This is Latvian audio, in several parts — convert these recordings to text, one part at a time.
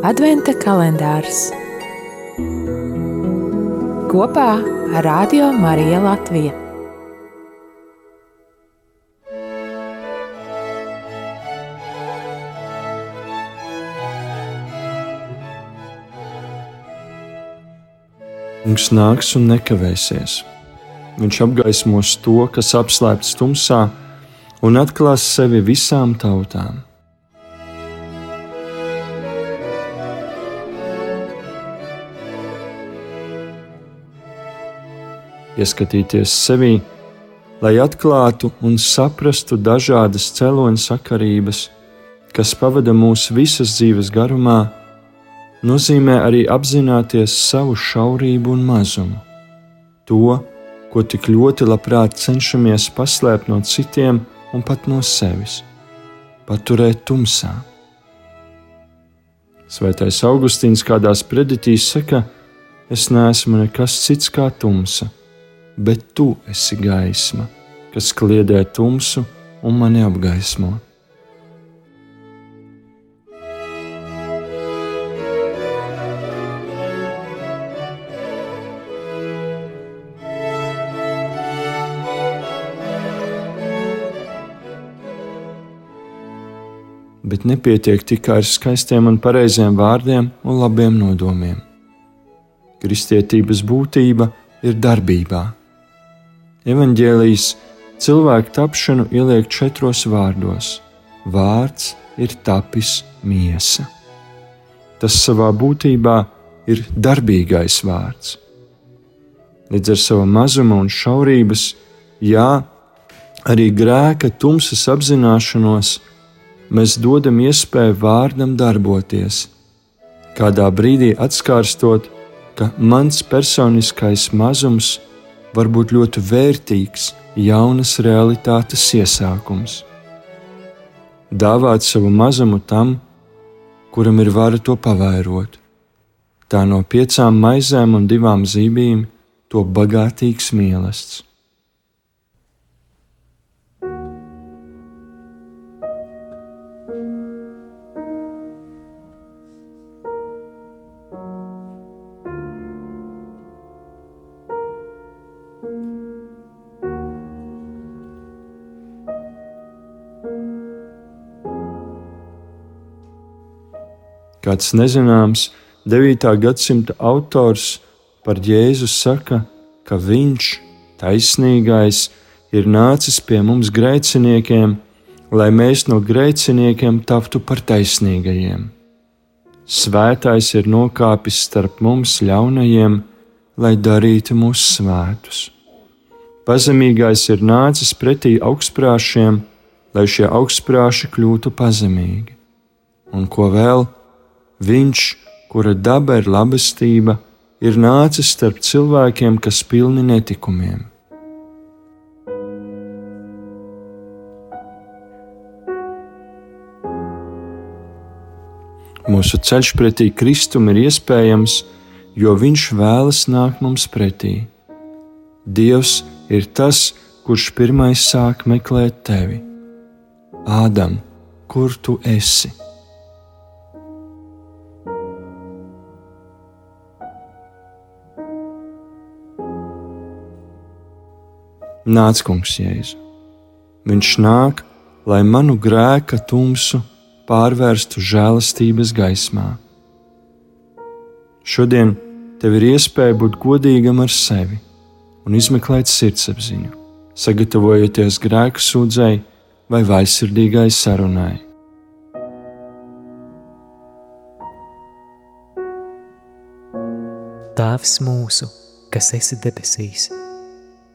Adventa kalendārs kopā ar Radio Mariju Latviju. Kungs nāks un nekavēsies. Viņš apgaismos to, kas apslēpts tumsā, un atklās sevi visām tautām. Ieskatīties sevī, lai atklātu un saprastu dažādas cēloņa sakarības, kas pavada mūsu visas dzīves garumā, nozīmē arī apzināties savu šaurību un mazumu. To, ko tik ļoti labprāt cenšamies paslēpt no citiem un pat no sevis, paturēt tumsā. Svētais Augustīns kādā spreditīs saka, es neesmu nekas cits kā tumsa bet tu esi gaisma, kas kliedē tumsu un mani apgaismo. Bet nepietiek tikai ar skaistiem un pareiziem vārdiem un labiem nodomiem. Kristietības būtība ir darbībā Evangelijas cilvēku tapšanu ieliek četros vārdos. Vārds ir tapis miesa. Tas savā būtībā ir darbīgais vārds. Līdz ar savu mazumu un šaurības, jā, arī grēka tumsas apzināšanos, mēs dodam iespēju vārdam darboties. Kādā brīdī atskārstot, ka mans personiskais mazums ir var būt ļoti vērtīgs jaunas realitātes iesākums. Dāvāt savu mazumu tam, kuram ir vara to pavairot. Tā no piecām maizēm un divām zīmīm to bagātīgs mīlestības. Kāds nezināms 9. gadsimta autors par Jēzu saka, ka viņš, taisnīgais, ir nācis pie mums grēciniekiem, lai mēs no grēciniekiem taptu par taisnīgajiem. Svētais ir nokāpis starp mums ļaunajiem, lai darītu mūs svētus. Pazemīgais ir nācis pretī augstprāšiem, lai šie augstprāši kļūtu pazemīgi. Un ko vēl? Viņš, kura daba ir labestība, ir nācis starp cilvēkiem, kas pilni netikumiem. Mūsu ceļš pretī Kristum ir iespējams, jo Viņš vēlas nākt mums pretī. Dievs ir tas, kurš pirmais sāk meklēt tevi. Ādam, kur tu esi? Nāc, kungs, Jēzu. Viņš nāk, lai manu grēka tumsu pārvērstu žēlastības gaismā. Šodien tev ir iespēja būt godīgam ar sevi un izmeklēt sirdsapziņu, sagatavojoties grēku sūdzēji vai vaisirdīgai sarunai. Tēvs mūsu, kas esi debesīs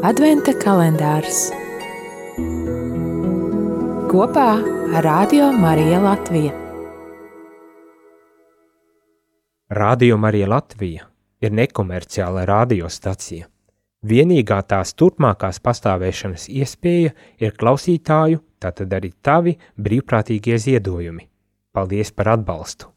Adventa kalendārs kopā ar Radio Mariju Latviju. Radio Marija Latvija ir nekomerciāla radiostacija. Vienīgā tās turpmākās pastāvēšanas iespēja ir klausītāju, tātad arī tavi brīvprātīgie ziedojumi. Paldies par atbalstu!